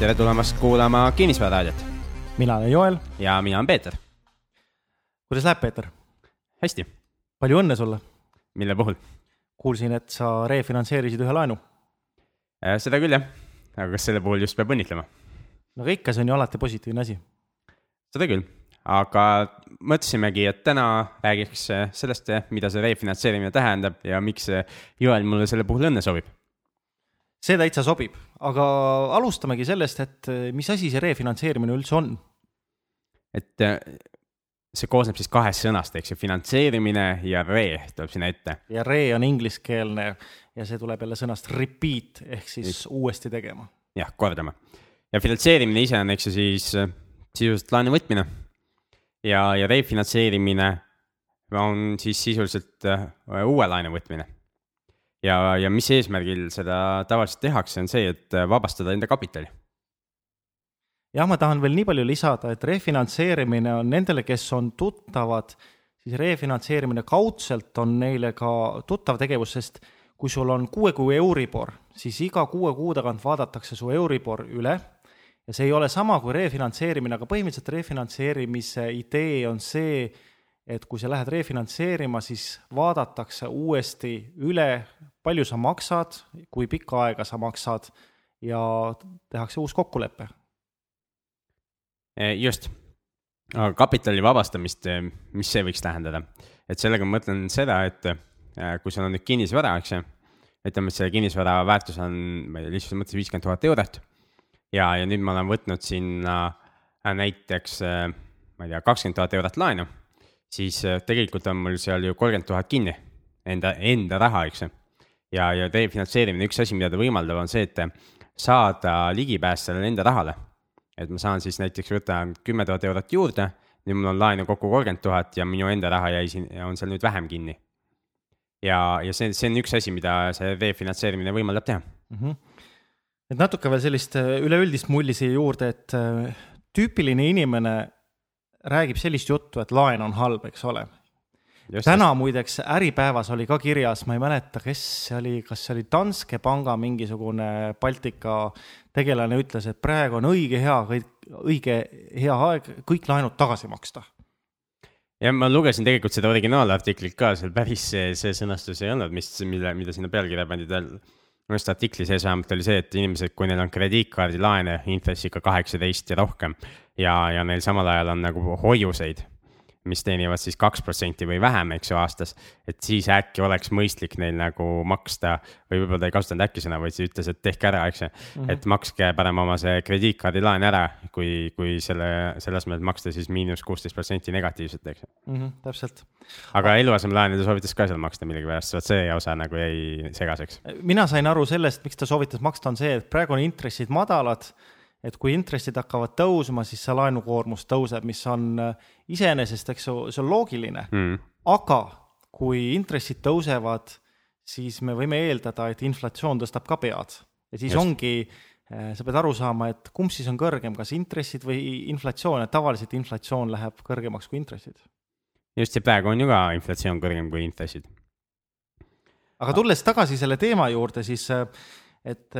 tere tulemast kuulama Kinnisvararaadiot mina olen Joel. ja mina olen Peeter. kuidas läheb, Peeter? hästi. palju õnne sulle. mille puhul? kuulsin, et sa refinantseerisid ühe laenu. seda küll jah, aga kas selle puhul just peab õnnitlema? no aga ikka, see on ju alati positiivne asi. seda küll, aga mõtlesimegi, et täna räägiks sellest, mida see refinantseerimine tähendab ja miks Joel mulle selle puhul õnne soovib see täitsa sobib, aga alustamegi sellest, et mis asi see refinantseerimine üldse on? et äh, see koosneb siis kahest sõnast, eks ju, finantseerimine ja re tuleb sinna ette. ja re on ingliskeelne ja see tuleb jälle sõnast repeat ehk siis Nii. uuesti tegema. jah, kordama. ja finantseerimine ise on, eks ju, siis äh, sisuliselt laenu võtmine. ja, ja refinantseerimine on siis sisuliselt uue laenu võtmine ja, ja mis eesmärgil seda tavaliselt tehakse, on see, et vabastada enda kapitali. jah, ma tahan veel nii palju lisada, et refinantseerimine on nendele, kes on tuttavad, siis refinantseerimine kaudselt on neile ka tuttav tegevus, sest kui sul on kuue kuu Euribor, siis iga kuue kuu tagant vaadatakse su Euribor üle ja see ei ole sama kui refinantseerimine, aga põhimõtteliselt refinantseerimise idee on see, et kui sa lähed refinantseerima, siis vaadatakse uuesti üle, palju sa maksad, kui pikka aega sa maksad ja tehakse uus kokkulepe. E, just, aga kapitali vabastamist, e, mis see võiks tähendada? et sellega ma mõtlen seda, et e, kui sul on nüüd kinnisvara, eks ju, ütleme, et selle kinnisvara väärtus on, ma ei tea, lihtsalt mõttes viiskümmend tuhat eurot. ja, ja nüüd ma olen võtnud sinna näiteks, ma ei tea, kakskümmend tuhat eurot laenu siis äh, tegelikult on mul seal ju kolmkümmend tuhat kinni, enda, enda raha, eks ju. Ja, ja refinantseerimine, üks asi, mida ta võimaldab, on see, et saada ligipääs sellele enda rahale. et ma saan siis näiteks võtan kümme tuhat eurot juurde, nüüd mul on laenu kokku kolmkümmend tuhat ja minu enda raha jäi siin, on seal nüüd vähem kinni. ja, ja see, see on üks asi, mida see refinantseerimine võimaldab teha mm. -hmm. et natuke veel sellist äh, üleüldist mulli siia juurde, et äh, tüüpiline inimene räägib sellist juttu, et laen on halb, eks ole. Täna muideks Äripäevas oli ka kirjas, ma ei mäleta, kes see oli, kas see oli Danske panga mingisugune Baltika tegelane ütles, et praegu on õige hea, õige hea aeg kõik laenud tagasi maksta. Ja ma lugesin tegelikult seda originaalartiklit ka, seal päris see, see sõnastus ei olnud, mis, mille, mida sinna pealkirja pandi, tal minu arust artikli sees vähemalt oli see, et inimesed, kui neil on krediitkaardilaene intressiga kaheksateist ja rohkem ja, ja neil samal ajal on nagu hoiuseid mis teenivad siis kaks protsenti või vähem, eks ju, aastas. et siis äkki oleks mõistlik neil nagu maksta või võib-olla ta ei kasutanud äkki sõna, vaid siis ütles, et tehke ära, eks ju mm. -hmm. et makske parem oma see krediitkaardilaen ära, kui, kui selle, selle asemel, et maksta siis miinus kuusteist protsenti negatiivset, eks ju mm. -hmm, täpselt. aga eluasemelaenude soovitas ka seal maksta millegipärast, vot see osa nagu jäi segaseks. mina sain aru sellest, miks ta soovitas maksta, on see, et praegu on intressid madalad et kui intressid hakkavad tõusma, siis see laenukoormus tõuseb, mis on äh, iseenesest, eks ju, see on loogiline mm.. aga kui intressid tõusevad, siis me võime eeldada, et inflatsioon tõstab ka pead ja siis Just. ongi, äh, sa pead aru saama, et kumb siis on kõrgem, kas intressid või inflatsioon, et tavaliselt inflatsioon läheb kõrgemaks kui intressid. just, ja praegu on ju ka inflatsioon kõrgem kui intressid. aga tulles tagasi selle teema juurde, siis äh, et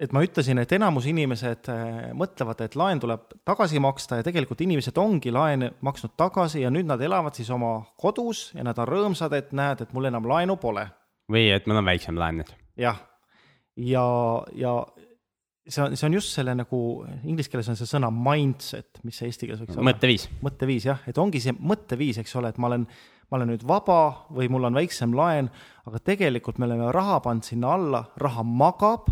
et ma ütlesin, et enamus inimesed äh, mõtlevad, et laen tuleb tagasi maksta ja tegelikult inimesed ongi laene maksnud tagasi ja nüüd nad elavad siis oma kodus ja nad on rõõmsad, et näed, et mul enam laenu pole. või et mul on väiksem laen nüüd. jah, ja, ja see on, see on just selle nagu, inglise keeles on see sõna mindset, mis see eesti keeles võiks olla? mõtteviis. mõtteviis jah, et ongi see mõtteviis, eks ole, et ma olen, ma olen nüüd vaba või mul on väiksem laen, aga tegelikult me oleme raha pannud sinna alla, raha magab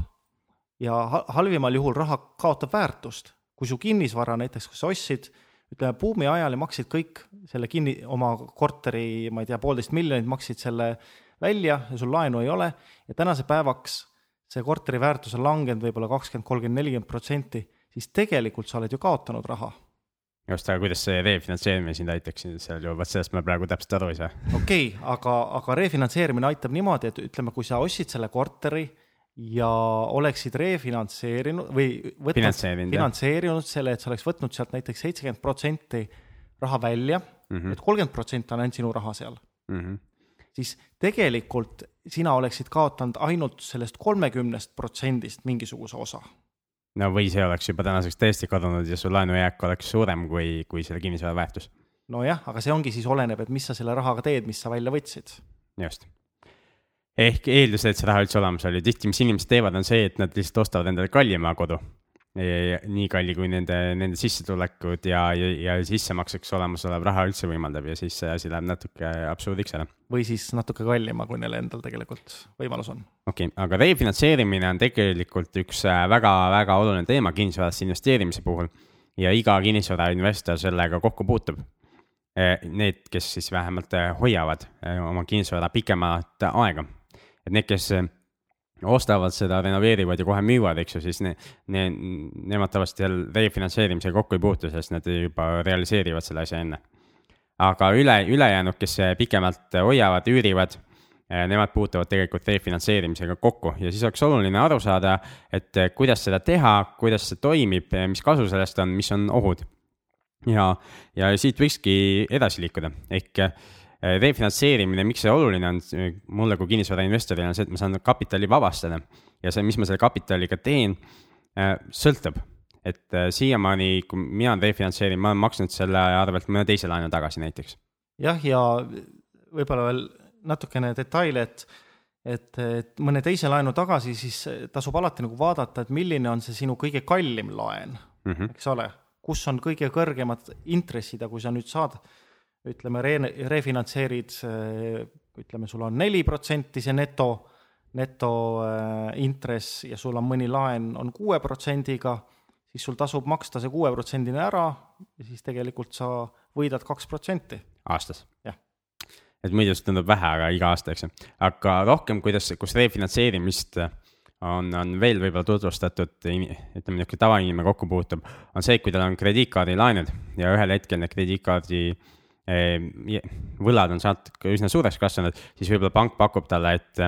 ja halvimal juhul raha kaotab väärtust. kui su kinnisvara näiteks, kui sa ostsid, ütleme buumi ajal ja maksid kõik selle kinni, oma korteri, ma ei tea, poolteist miljonit maksid selle välja ja sul laenu ei ole ja tänase päevaks see korteri väärtus on langenud võib-olla kakskümmend, kolmkümmend, nelikümmend protsenti, siis tegelikult sa oled ju kaotanud raha just, aga kuidas see refinantseerimine sind aitaks seal ju, vot sellest ma praegu täpselt aru ei saa. okei okay,, aga, aga refinantseerimine aitab niimoodi, et ütleme, kui sa ostsid selle korteri ja oleksid refinantseerinud või võtnud, finantseerinud, finantseerinud selle, et sa oleks võtnud sealt näiteks seitsekümmend protsenti raha välja mm -hmm., et kolmkümmend protsenti on ainult sinu raha seal mm, -hmm. siis tegelikult sina oleksid kaotanud ainult sellest kolmekümnest protsendist mingisuguse osa no või see oleks juba tänaseks täiesti kadunud ja su laenujääk oleks suurem kui, kui selle kinnisvara väärtus. nojah, aga see ongi siis oleneb, et mis sa selle rahaga teed, mis sa välja võtsid. just. Ehk eeldus, et see raha üldse olemas oli, tihti, mis inimesed teevad, on see, et nad lihtsalt ostavad endale kallima kodu nii kalli, kui nende, nende sissetulekud ja, ja, ja sissemakseks olemasolev raha üldse võimaldab ja siis see asi läheb natuke absurdiks ära. või siis natuke kallima, kui neil endal tegelikult võimalus on. okei okay,, aga refinantseerimine on tegelikult üks väga-väga äh, oluline teema kinnisvarasse investeerimise puhul ja iga kinnisvarainvestor sellega kokku puutub. Äh, need, kes siis vähemalt äh, hoiavad oma kinnisvara pikemat aega, et need, kes ostavad seda, renoveerivad ja kohe müüvad, eks ju, siis ne, ne, nemad tavaliselt jälle refinantseerimisega kokku ei puutu, sest nad juba realiseerivad selle asja enne. aga üle, ülejäänud, kes pikemalt hoiavad, üürivad, eh, nemad puutuvad tegelikult refinantseerimisega kokku ja siis oleks oluline aru saada, et kuidas seda teha, kuidas see toimib, mis kasu sellest on, mis on ohud. ja, ja siit võikski edasi liikuda, ehk refinantseerimine, miks see oluline on mulle kui kinnisvarainvestorile, on see, et ma saan kapitali vabastada. ja see, mis ma selle kapitaliga teen, äh, sõltub. et äh, siiamaani, kui mina refinantseerin, ma olen maksnud selle arvelt mõne teise laenu tagasi näiteks. jah, ja võib-olla veel natukene detaile, et et, et mõne teise laenu tagasi, siis tasub alati nagu vaadata, et milline on see sinu kõige kallim laen mm, -hmm. eks ole, kus on kõige kõrgemad intressid ja kui sa nüüd saad ütleme, re-, refinantseerid, ütleme, sul on neli protsenti see neto, netointress ja sul on mõni laen on kuue protsendiga, siis sul tasub maksta see kuueprotsendine ära ja siis tegelikult sa võidad kaks protsenti. aastas? jah. et muidu see tundub vähe, aga iga aasta, eks ju. aga rohkem, kuidas, kus refinantseerimist on, on veel võib-olla tutvustatud, ütleme niisugune tavainimene kokku puutub, on see, kui tal on krediitkaardilaenud ja ühel hetkel need krediitkaardi äh, võlad on sealt üsna suureks kasvanud, siis võib-olla pank pakub talle, et,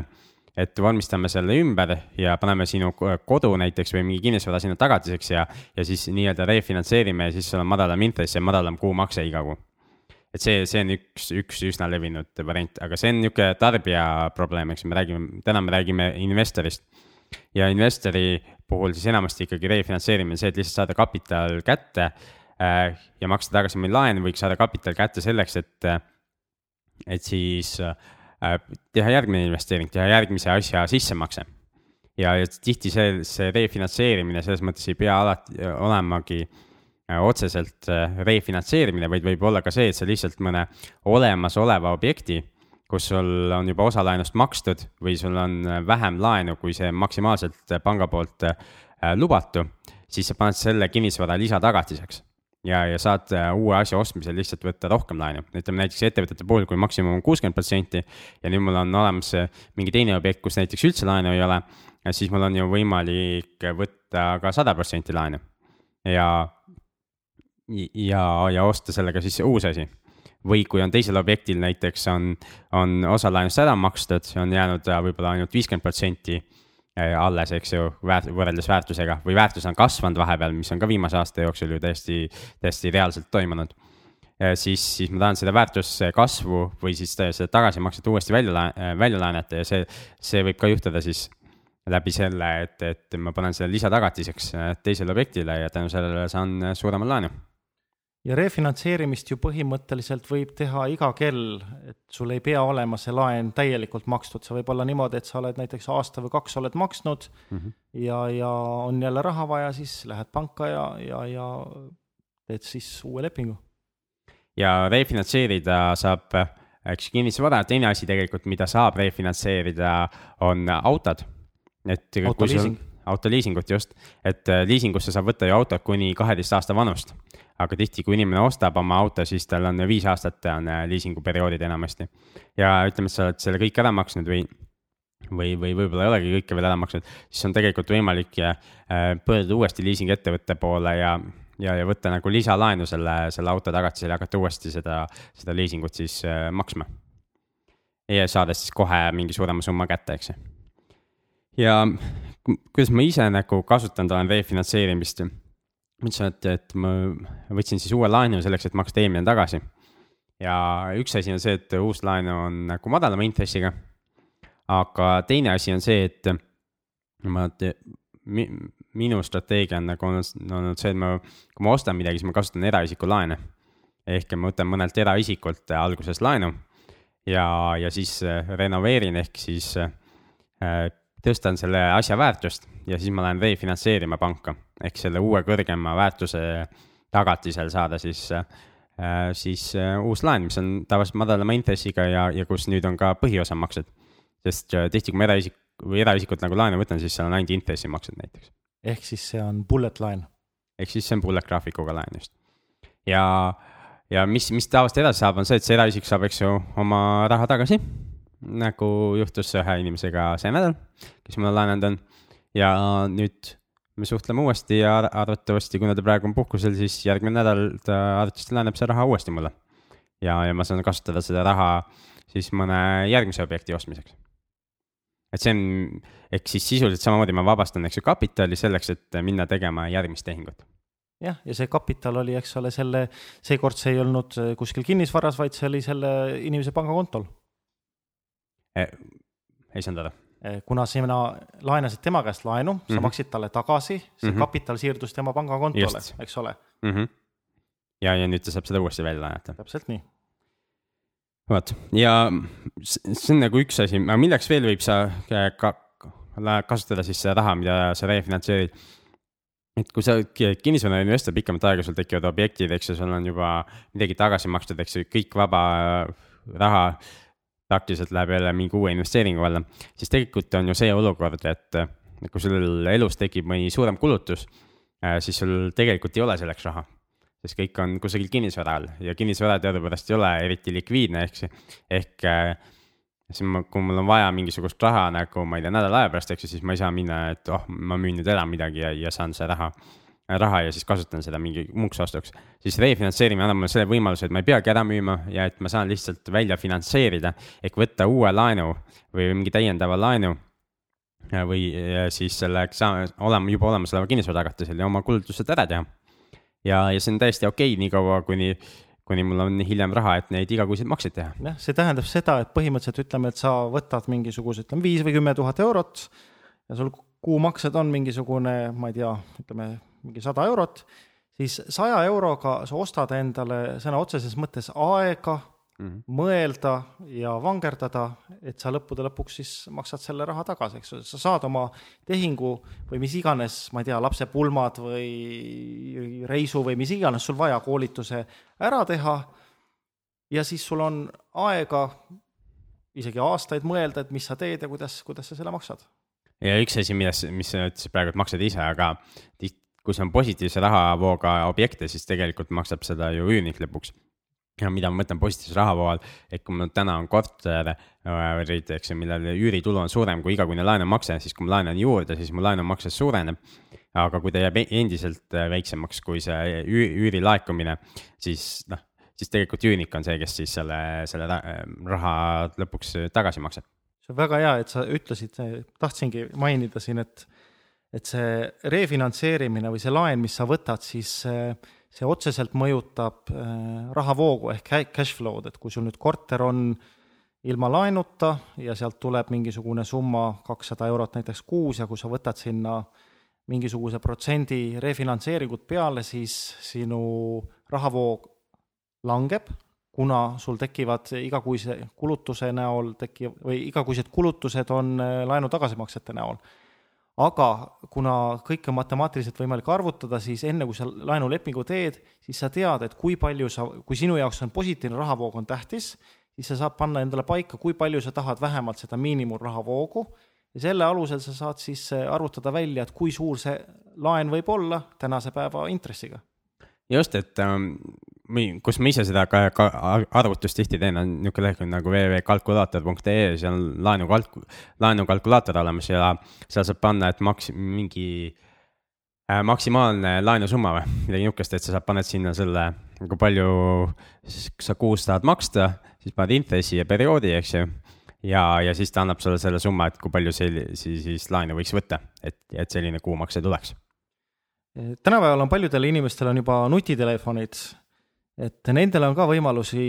et vormistame selle ümber ja paneme sinu kodu näiteks või mingi kinnisvara sinna tagatiseks ja, ja siis nii-öelda refinantseerime ja siis sul on madalam intress ja madalam kuumakse iga kuu. et see, see on üks, üks üsna levinud variant, aga see on niisugune tarbija probleem, eks me räägime, täna me räägime investorist. ja investori puhul siis enamasti ikkagi refinantseerimine, see, et lihtsalt saada kapital kätte ja maksta tagasi meil laen, võiks saada kapital kätte selleks, et, et siis äh, teha järgmine investeering, teha järgmise asja sissemakse. ja, ja tihti see, see refinantseerimine selles mõttes ei pea alati olemagi äh, otseselt refinantseerimine, vaid võib olla ka see, et sa lihtsalt mõne olemasoleva objekti, kus sul on juba osa laenust makstud või sul on vähem laenu, kui see maksimaalselt panga poolt lubatu, siis sa paned selle kinnisvara lisatagatiseks ja, ja saad äh, uue asja ostmisel lihtsalt võtta rohkem laenu. ütleme näiteks ettevõtete puhul, kui maksimum on kuuskümmend protsenti ja nüüd mul on olemas äh, mingi teine objekt, kus näiteks üldse laenu ei ole, siis mul on ju võimalik võtta ka sada protsenti laenu. ja, ja, ja osta sellega siis uus asi. või kui on teisel objektil näiteks on, on osa laenust ära makstud, on jäänud äh, võib-olla ainult viiskümmend protsenti Äh, alles, eks ju, väärt-, võrreldes väärtusega või väärtus on kasvanud vahepeal, mis on ka viimase aasta jooksul ju täiesti, täiesti reaalselt toimunud. Äh, siis, siis ma tahan seda väärtuse kasvu või siis seda tagasimakset uuesti välja, äh, välja laenata ja see, see võib ka juhtuda siis läbi selle, et, et ma panen selle lisatagatiseks teisele objektile ja tänu sellele saan suurema laenu ja refinantseerimist ju põhimõtteliselt võib teha iga kell, et sul ei pea olema see laen täielikult makstud, see võib olla niimoodi, et sa oled näiteks aasta või kaks oled maksnud mm -hmm. ja, ja on jälle raha vaja, siis lähed panka ja, ja, ja teed siis uue lepingu. ja refinantseerida saab üks kinnisvara, teine asi tegelikult, mida saab refinantseerida, on autod. et autoliising autoliisingut just, et liisingusse saab võtta ju autot kuni kaheteist aasta vanust aga tihti, kui inimene ostab oma auto, siis tal on viis aastat on äh, liisinguperioodid enamasti. ja ütleme, et sa oled selle kõik ära maksnud või, või, või võib-olla ei olegi kõike veel ära maksnud, siis on tegelikult võimalik äh, pöörduda uuesti liisingettevõtte poole ja, ja, ja võtta nagu lisalaenu selle, selle auto tagatisel ja hakata uuesti seda, seda liisingut siis äh, maksma. ja saades siis kohe mingi suurema summa kätte, eks ju. ja kuidas ma ise nagu kasutanud olen refinantseerimist ma ütlesin, et, et ma võtsin siis uue laenu selleks, et maksta eelmine tagasi. ja üks asi on see, et uus laen on nagu madalama intressiga. aga teine asi on see, et ma, minu strateegia on nagu olnud, olnud see, et ma, kui ma ostan midagi, siis ma kasutan eraisiku laene. ehk ma võtan mõnelt eraisikult alguses laenu ja, ja siis renoveerin, ehk siis äh, tõstan selle asja väärtust ja siis ma lähen refinantseerima panka. ehk selle uue kõrgema väärtuse tagatisel saada siis äh, siis äh, uus laen, mis on tavaliselt madalama intressiga ja, ja kus nüüd on ka põhiosa maksed. sest äh, tihti, kui ma eraisik või eraisikult nagu laenu võtan, siis seal on ainult intressimaksed näiteks. ehk siis see on bullet laen. ehk siis see on bullet graafikuga laen just. ja, ja mis, mis tavaliselt edasi saab, on see, et see eraisik saab, eks ju, oma raha tagasi. Nagu juhtus ühe inimesega see nädal, kes mulle laenanud on ja nüüd me suhtleme uuesti ja arvatavasti, kuna ta praegu on puhkusel, siis järgmine nädal ta arvatavasti laenab selle raha uuesti mulle. ja, ja ma saan kasutada seda raha siis mõne järgmise objekti ostmiseks. et see on, ehk siis sisuliselt samamoodi ma vabastan, eks ju, kapitali selleks, et minna tegema järgmist tehingut jah, ja see kapital oli, eks ole, selle, seekord see ei olnud kuskil kinnisvaras, vaid see oli selle inimese pangakontol eh,. ei saanud aru Eh, kuna sina laenasid tema käest laenu mm, -hmm. sa mhm. maksid talle tagasi, see mm -hmm. kapital siirdus tema pangakontole, eks ole mm. -hmm. ja, ja nüüd ta saab seda uuesti välja laenata. täpselt nii. vot ja see on nagu üks asi, aga milleks veel võib sa ka kasutada siis seda raha, mida sa refinantseerid et kui sa oled kinnisvarainvestor pikemat aega, sul tekivad objektid, eks ju, sul on juba midagi tagasi makstud, eks ju, kõik vaba raha praktiliselt läheb jälle mingi uue investeeringu alla, siis tegelikult on ju see olukord, et kui sul elus tekib mõni suurem kulutus, äh, siis sul tegelikult ei ole selleks raha. sest kõik on kusagil kinnisvara all ja kinnisvara teadupärast ei ole eriti likviidne, ehk see, ehk äh, siis ma, kui mul on vaja mingisugust raha nagu ma ei tea, nädala aja pärast, eks ju, siis ma ei saa minna, et oh, ma müün nüüd ära midagi ja, ja saan see raha raha ja siis kasutan seda mingi muuks ostuks. siis refinantseerimine annab mulle selle võimaluse, et ma ei peagi ära müüma ja et ma saan lihtsalt välja finantseerida ehk võtta uue laenu või mingi täiendava laenu. või siis selle olema juba olemasoleva kinnisvara tagatisel ja oma kulutused ära teha. ja, ja see on täiesti okei okay,, niikaua kuni kuni mul on hiljem raha, et neid igakuiseid makseid teha. jah, see tähendab seda, et põhimõtteliselt ütleme, et sa võtad mingisuguse, ütleme viis või kümme tuhat eurot ja sul kuumaksed on mingisugune, ma ei tea, ütleme mingi sada eurot, siis saja euroga sa ostad endale sõna otseses mõttes aega mm -hmm. mõelda ja vangerdada, et sa lõppude lõpuks siis maksad selle raha tagasi, eks ju, sa saad oma tehingu või mis iganes, ma ei tea, lapsepulmad või reisu või mis iganes sul vaja, koolituse ära teha ja siis sul on aega isegi aastaid mõelda, et mis sa teed ja kuidas, kuidas sa selle maksad ja üks asi, milles, mis sa ütlesid praegu, et maksad ise, aga kui see on positiivse rahavooga objekte, siis tegelikult maksab seda ju üürnik lõpuks. ja mida ma mõtlen positiivse rahavoo all, et kui mul täna on korter, eks ju, millel üüritulu on suurem kui igakuine laenumakse, siis kui ma laenan juurde, siis mu laenumakse suureneb. aga kui ta jääb endiselt väiksemaks kui see üüri laekumine, siis noh, siis tegelikult üürnik on see, kes siis selle, selle raha lõpuks tagasi maksab see on väga hea, et sa ütlesid, tahtsingi mainida siin, et et see refinantseerimine või see laen, mis sa võtad, siis see otseselt mõjutab äh, rahavoogu ehk cash flow'd, et kui sul nüüd korter on ilma laenuta ja sealt tuleb mingisugune summa, kakssada eurot näiteks kuus ja kui sa võtad sinna mingisuguse protsendi refinantseeringut peale, siis sinu rahavoog langeb, kuna sul tekivad igakuise kulutuse näol teki- või igakuised kulutused on äh, laenu tagasimaksete näol aga kuna kõike on matemaatiliselt võimalik arvutada, siis enne kui sa laenulepingu teed, siis sa tead, et kui palju sa, kui sinu jaoks on positiivne rahavoog on tähtis, siis sa saad panna endale paika, kui palju sa tahad vähemalt seda miinimumrahavoogu ja selle alusel sa saad siis äh, arvutada välja, et kui suur see laen võib olla tänase päeva intressiga. just, et ähm, kus ma ise seda ka, ka arvutust tihti teen, on niisugune lehekülg nagu www.kalkulaator.ee, seal on laenukalk-, laenukalkulaator olemas ja seal saab panna, et maks-, mingi äh, maksimaalne laenusumma või midagi niisugust, et sa saad, paned sinna selle, kui palju sa kuus tahad maksta, siis paned intressi ja perioodi, eks ju. ja, ja siis ta annab sulle selle summa, et kui palju see siis, siis laenu võiks võtta, et, et selline kuumakse tuleks tänapäeval on paljudel inimestel on juba nutitelefonid et nendel on ka võimalusi,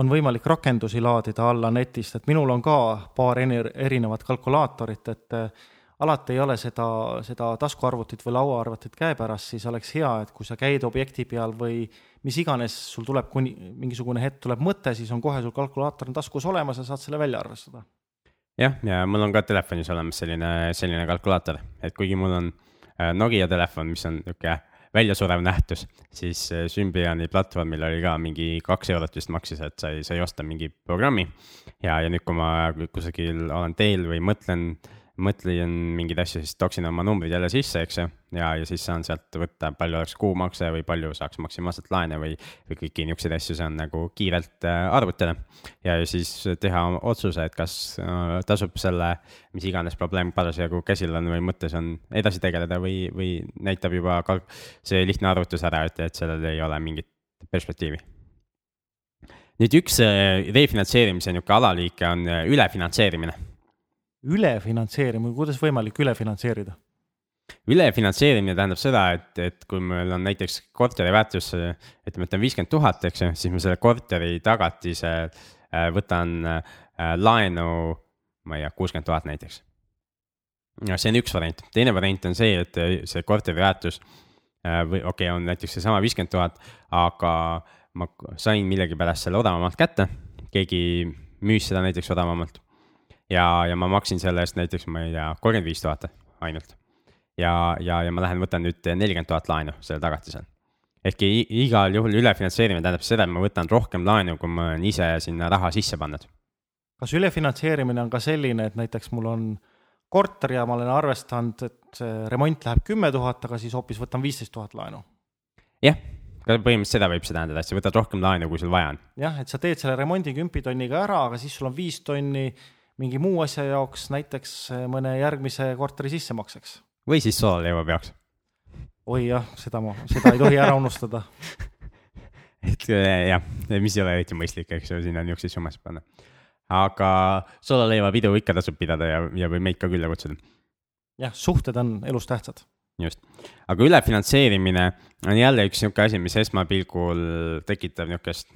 on võimalik rakendusi laadida alla netist, et minul on ka paar erinevat kalkulaatorit, et alati ei ole seda, seda taskuarvutit või lauaarvutit käepärast, siis oleks hea, et kui sa käid objekti peal või mis iganes, sul tuleb kuni, mingisugune hetk tuleb mõte, siis on kohe sul kalkulaator on taskus olemas ja saad selle välja arvestada. jah, ja mul on ka telefonis olemas selline, selline kalkulaator, et kuigi mul on äh, Nokia telefon, mis on niisugune väljasurev nähtus, siis äh, Symbiani platvormil oli ka mingi kaks eurot vist maksis, et sai, sai osta mingi programmi. ja, ja nüüd, kui ma kusagil olen teel või mõtlen äh, mõtlen mingeid asju, siis toksin oma numbrid jälle sisse, eks ju. ja, ja siis saan sealt võtta, palju oleks kuumakse või palju saaks maksimaalselt laene või, või kõiki niisuguseid asju saan nagu kiirelt äh, arvutada. ja siis teha otsuse, et kas äh, tasub selle, mis iganes probleem parasjagu käsil on või mõttes on edasi tegeleda või, või näitab juba ka see lihtne arvutus ära, et, et sellel ei ole mingit perspektiivi nüüd üks äh, refinantseerimise niisugune alaliike on ülefinantseerimine ülefinantseerimine, kuidas võimalik üle finantseerida? ülefinantseerimine tähendab seda, et, et kui meil on näiteks korteri väärtus, ütleme, et on viiskümmend tuhat, eks ju, siis ma selle korteri tagatise äh, võtan äh, laenu, ma ei tea, kuuskümmend tuhat näiteks. see on üks variant, teine variant on see, et see korteri väärtus äh, või okei okay,, on näiteks seesama viiskümmend tuhat, aga ma sain millegipärast selle odavamalt kätte, keegi müüs seda näiteks odavamalt ja, ja ma maksin selle eest näiteks, ma ei tea, kolmkümmend viis tuhat ainult. ja, ja, ja ma lähen võtan nüüd nelikümmend tuhat laenu selle tagatisel. ehk igal juhul ülefinantseerimine tähendab seda, et ma võtan rohkem laenu, kui ma olen ise sinna raha sisse pannud. kas ülefinantseerimine on ka selline, et näiteks mul on korter ja ma olen arvestanud, et remont läheb kümme tuhat, aga siis hoopis võtan viisteist tuhat laenu? jah põhimõtteliselt seda võib see tähendada, et sa võtad rohkem laenu, kui sul vaja on. jah, et sa teed selle remondi kümpi tonniga ära, aga siis sul on viis tonni mingi muu asja jaoks, näiteks eh, mõne järgmise korteri sissemakseks. või siis soolaleiva peaks. oi jah, seda ma, seda ei tohi ära unustada et eh, jah, mis ei ole eriti mõistlik, eks ju, sinna niisuguseid summasid panna. aga soolaleivapidu ikka tasub pidada ja, ja võib meid ka külla kutsuda. jah, suhted on elus tähtsad. just, aga ülefinantseerimine on jälle üks niisugune asi, mis esmapilgul tekitab niisugust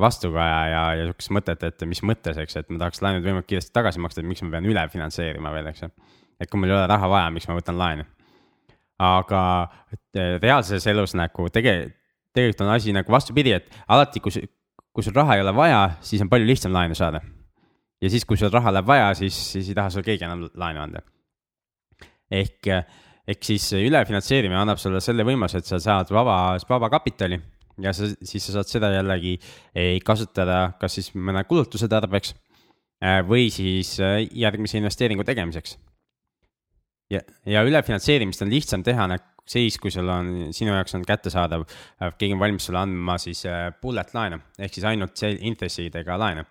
vastukaja ja, ja sihukest mõtet, et mis mõttes, eks, et ma tahaks laenud võimalikult kiiresti tagasi maksta, et miks ma pean üle finantseerima veel, eks ju. et kui mul ei ole raha vaja, miks ma võtan laenu. aga äh, reaalses elus nagu tege-, tegelikult on asi nagu vastupidi, et alati, kui, kui sul raha ei ole vaja, siis on palju lihtsam laenu saada. ja siis, kui sul raha läheb vaja, siis, siis ei taha sulle keegi enam laenu anda. ehk, ehk siis ülefinantseerimine annab sulle selle võimaluse, et sa saad vaba, vaba kapitali ja sa, siis sa saad seda jällegi kasutada, kas siis mõne kulutuse tarbeks äh, või siis äh, järgmise investeeringu tegemiseks. ja, ja ülefinantseerimist on lihtsam teha siis, kui sul on, sinu jaoks on kättesaadav, keegi on valmis sulle andma siis bullet laenu ehk siis ainult intressidega laenu.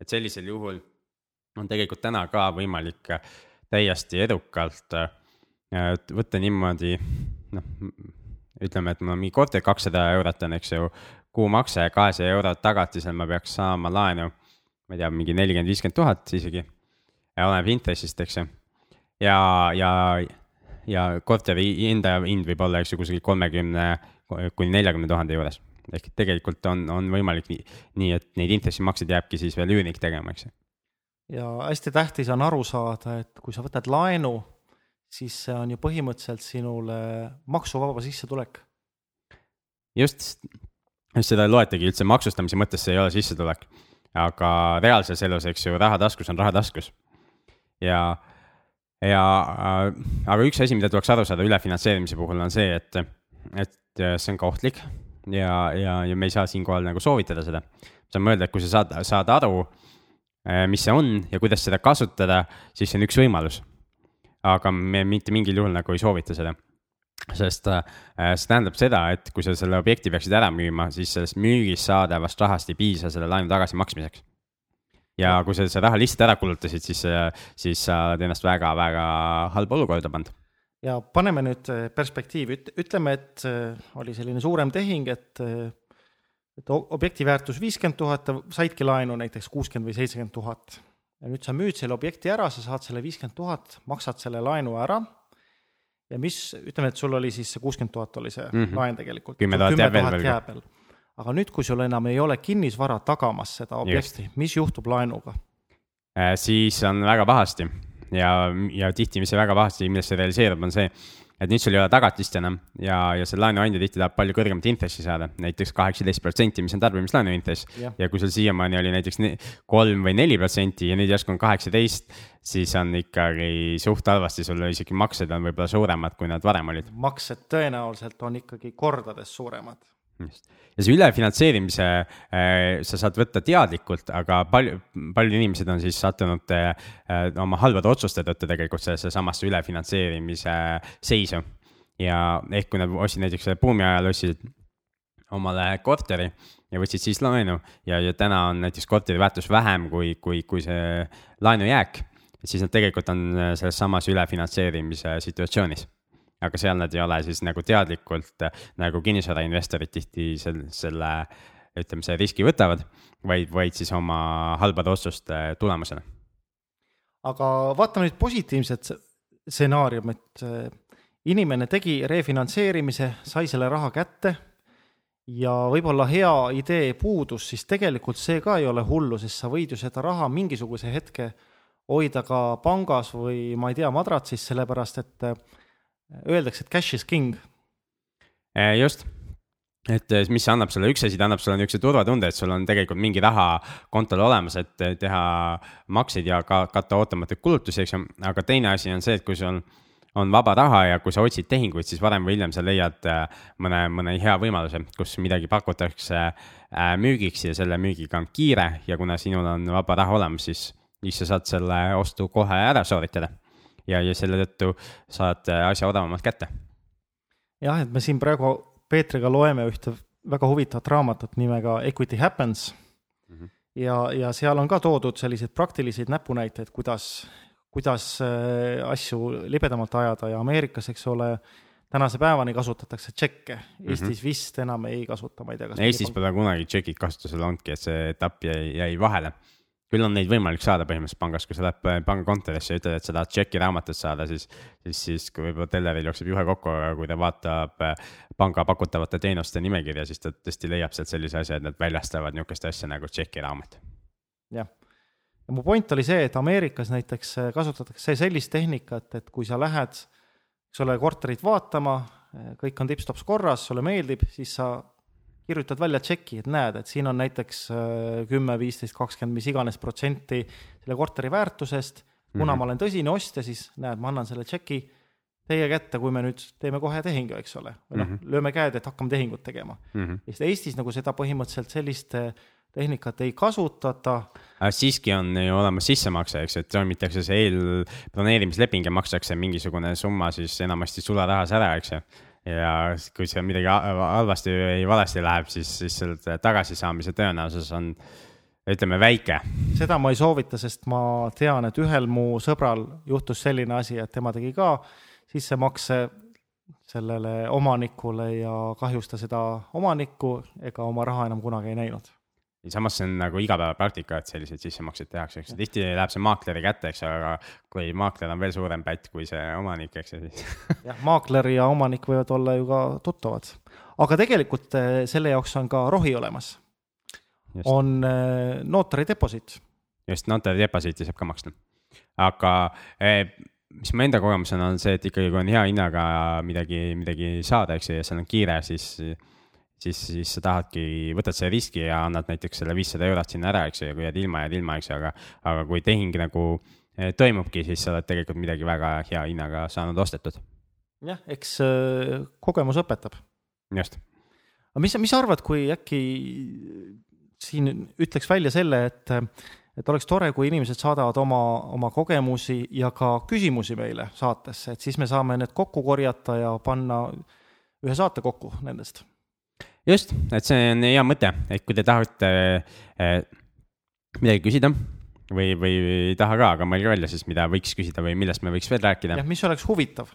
et sellisel juhul on tegelikult täna ka võimalik täiesti edukalt võtta niimoodi, noh ütleme, et mul on mingi korter kakssada eurot on, eks ju, kuumakse, kahesaja eurot tagatisel ma peaks saama laenu, ma ei tea, mingi nelikümmend, viiskümmend tuhat isegi. oleneb intressist, eks ju. ja, ja, ja korteri enda hind võib olla, eks ju, kusagil kolmekümne kuni neljakümne tuhande juures. ehk tegelikult on, on võimalik nii, nii, et neid intressimakseid jääbki siis veel üürnik tegema, eks ju. ja hästi tähtis on aru saada, et kui sa võtad laenu siis see on ju põhimõtteliselt sinule maksuvaba sissetulek. just, just seda ei loetagi üldse maksustamise mõttes, see ei ole sissetulek. aga reaalses elus, eks ju, raha taskus on raha taskus. ja, ja aga üks asi, mida tuleks aru saada ülefinantseerimise puhul on see, et, et see on ka ohtlik ja, ja, ja me ei saa siinkohal nagu soovitada seda. saame öelda, et kui sa saad, saad aru, mis see on ja kuidas seda kasutada, siis see on üks võimalus aga me mitte mingil juhul nagu ei soovita seda sest äh, see tähendab seda, et kui sa selle objekti peaksid ära müüma, siis sellest müügist saadavast rahast ei piisa selle laenu tagasimaksmiseks. ja kui sa selle raha lihtsalt ära kulutasid, siis, siis sa oled ennast väga-väga halba olukorda pannud. ja paneme nüüd äh, perspektiivi, ütleme, et äh, oli selline suurem tehing, et, et objekti väärtus viiskümmend tuhat, saidki laenu näiteks kuuskümmend või seitsekümmend tuhat ja nüüd sa müüd selle objekti ära, sa saad selle viiskümmend tuhat, maksad selle laenu ära ja mis, ütleme, et sul oli siis see kuuskümmend tuhat oli see mm -hmm. laen tegelikult. kümme tuhat jääb veel veel. aga nüüd, kui sul enam ei ole kinnisvara tagamas seda objekti, mis juhtub laenuga äh,? siis on väga pahasti ja, ja tihti, mis väga pahasti, millest see realiseerub, on see et nüüd sul ei ole tagatist enam ja, ja see laenuandja tihti tahab palju kõrgemat intressi saada, näiteks kaheksateist protsenti, mis on tarbimislaenu intress. ja kui sul siiamaani oli näiteks kolm või neli protsenti ja nüüd järsku on kaheksateist, siis on ikkagi suht halvasti, sul isegi maksed on võib-olla suuremad, kui nad varem olid. maksed tõenäoliselt on ikkagi kordades suuremad just, ja see ülefinantseerimise äh, sa saad võtta teadlikult, aga palju, paljud inimesed on siis sattunud äh, oma halbade otsuste tõttu tegelikult sellesse samasse ülefinantseerimise seisu. ja ehk kui nad ostsid näiteks buumi ajal ostsid omale korteri ja võtsid siis laenu. Ja, ja täna on näiteks korteri väärtus vähem kui, kui, kui see laenujääk, siis nad tegelikult on selles samas ülefinantseerimise situatsioonis aga seal nad ei ole siis nagu teadlikult nagu kinnisvarainvestorid tihti selle, selle ütleme, see riski võtavad, vaid, vaid siis oma halbade otsuste tulemusena. aga vaatame nüüd positiivset stsenaarium, et äh, inimene tegi refinantseerimise, sai selle raha kätte ja võib-olla hea idee puudus, siis tegelikult see ka ei ole hullu, sest sa võid ju seda raha mingisuguse hetke hoida ka pangas või ma ei tea, madratsis, sellepärast et äh, öeldakse, et cash is king. Äh, just, et äh, mis see annab sulle, üks asi, ta annab sulle niisuguse turvatunde, et sul on tegelikult mingi raha kontol olemas, et äh, teha makseid ja ka katta ootamatuid kulutusi, eks ju, aga teine asi on see, et kui sul on vaba raha ja kui sa otsid tehinguid, siis varem või hiljem sa leiad mõne, mõne hea võimaluse, kus midagi pakutakse müügiks ja selle müügiga on kiire ja kuna sinul on vaba raha olemas, siis, siis sa saad selle ostu kohe ära sooritada ja, ja selle tõttu saad äh, asja odavamalt kätte. jah, et me siin praegu Peetriga loeme ühte väga huvitavat raamatut nimega Equity Happens mm. -hmm. ja, ja seal on ka toodud selliseid praktilisi näpunäiteid, kuidas, kuidas äh, asju libedamalt ajada ja Ameerikas, eks ole, tänase päevani kasutatakse tšekke, Eestis mm -hmm. vist enam ei kasuta, ma ei tea, kas Eestis pole kunagi tšekid kasutusele olnudki, et see etapp jäi, jäi vahele küll on neid võimalik saada põhimõtteliselt pangas, kui sa lähed pangakontorisse ja ütled, et sa tahad tšeki raamatut saada, siis, siis, siis kui võib-olla telleril jookseb juhe kokku, aga kui ta vaatab äh, panga pakutavate teenuste nimekirja, siis ta tõesti leiab sealt sellise asja, et nad väljastavad niisugust asja nagu tšeki raamat. jah, ja mu point oli see, et Ameerikas näiteks äh, kasutatakse sellist tehnikat, et kui sa lähed, eks ole, korterit vaatama, äh, kõik on tipp-tops korras, sulle meeldib, siis sa kirjutad välja tšeki, et näed, et siin on näiteks äh, kümme, viisteist, kakskümmend, mis iganes protsenti selle korteri väärtusest. kuna mm -hmm. ma olen tõsine ostja, siis näed, ma annan selle tšeki teie kätte, kui me nüüd teeme kohe tehingu, eks ole. või noh mm -hmm., lööme käed, et hakkame tehingut tegema mm. -hmm. sest Eestis nagu seda põhimõtteliselt sellist äh, tehnikat ei kasutata. siiski on ju olemas sissemakse, eks, et sõlmitakse see eelplaneerimisleping ja makstakse mingisugune summa siis enamasti sularahas ära, eks ju ja kui seal midagi halvasti või valesti läheb, siis, siis selle tagasisaamise tõenäosus on ütleme väike. seda ma ei soovita, sest ma tean, et ühel mu sõbral juhtus selline asi, et tema tegi ka sissemakse sellele omanikule ja kahjustas seda omanikku ega oma raha enam kunagi ei näinud ja samas see on nagu igapäevapraktika, et selliseid sissemakseid tehakse, eks tihti läheb see maakleri kätte, eks aga kui maakler on veel suurem pätt kui see omanik, eks ju, siis jah, maakler ja omanik võivad olla ju ka tuttavad. aga tegelikult eh, selle jaoks on ka rohi olemas. on eh, notari deposiit. just, notari deposiiti saab ka maksta. aga eh, mis mu enda kogemus on, on see, et ikkagi, kui on hea hinnaga midagi, midagi saada, eks ju, ja seal on kiire, siis siis, siis sa tahadki, võtad selle riski ja annad näiteks selle viissada eurot sinna ära, eks ju, ja kui jääd ilma, jääd ilma, eks ju, aga, aga kui tehing nagu eh, toimubki, siis sa oled tegelikult midagi väga hea hinnaga saanud ostetud. jah, eks äh, kogemus õpetab. just. aga mis, mis sa arvad, kui äkki siin ütleks välja selle, et, et oleks tore, kui inimesed saadavad oma, oma kogemusi ja ka küsimusi meile saatesse, et siis me saame need kokku korjata ja panna ühe saate kokku nendest just, et see on hea mõte, et kui te tahate äh, midagi küsida või, või ei taha ka, aga mõelge välja siis, mida võiks küsida või millest me võiks veel rääkida. jah, mis oleks huvitav.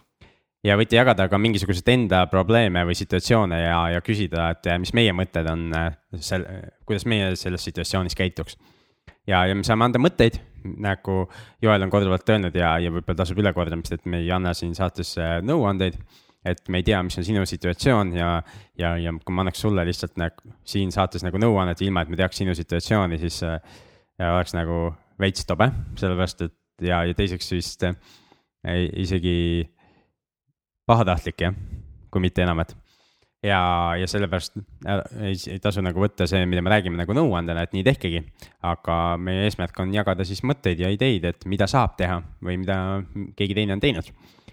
ja võite jagada ka mingisuguseid enda probleeme või situatsioone ja, ja küsida, et mis meie mõtted on sel-, kuidas meie selles situatsioonis käituks. ja, ja me saame anda mõtteid, nagu Joel on korduvalt öelnud ja, ja võib-olla tasub ülekordamist, et me ei anna siin saates nõuandeid et me ei tea, mis on sinu situatsioon ja, ja, ja kui ma annaks sulle lihtsalt nagu siin saates nagu nõuannet, ilma et me teaks sinu situatsiooni, siis äh, oleks nagu veits tobe, sellepärast et ja, ja teiseks vist äh, isegi pahatahtlik jah, kui mitte enamat ja, ja sellepärast äh, ei, ei tasu nagu võtta see, mida me räägime nagu nõuandena, et nii tehkegi. aga meie eesmärk on jagada siis mõtteid ja ideid, et mida saab teha või mida keegi teine on teinud.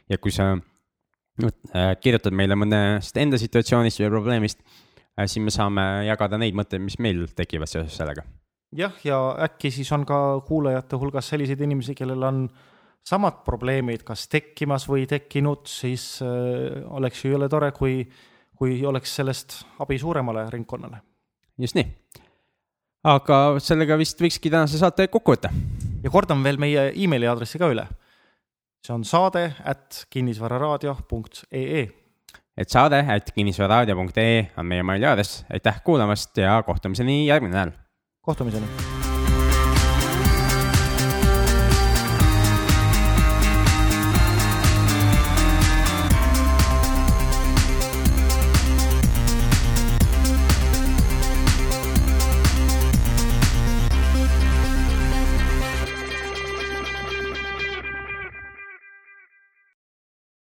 ja kui sa kirjutad meile mõnest enda situatsioonist või probleemist, äh, siis me saame jagada neid mõtteid, mis meil tekivad seoses sellega. jah, ja äkki siis on ka kuulajate hulgas selliseid inimesi, kellel on samad probleemid kas tekkimas või tekkinud, siis äh, oleks ju jõle tore, kui äh, kui oleks sellest abi suuremale ringkonnale. just nii. aga sellega vist võikski tänase saate kokku võtta. ja kordan veel meie emaili aadressi ka üle. See on saade at kinnisvararaadio.ee. et saade at kinnisvararaadio.ee on meie meili aadress, aitäh kuulamast ja kohtumiseni järgmine nädal. kohtumiseni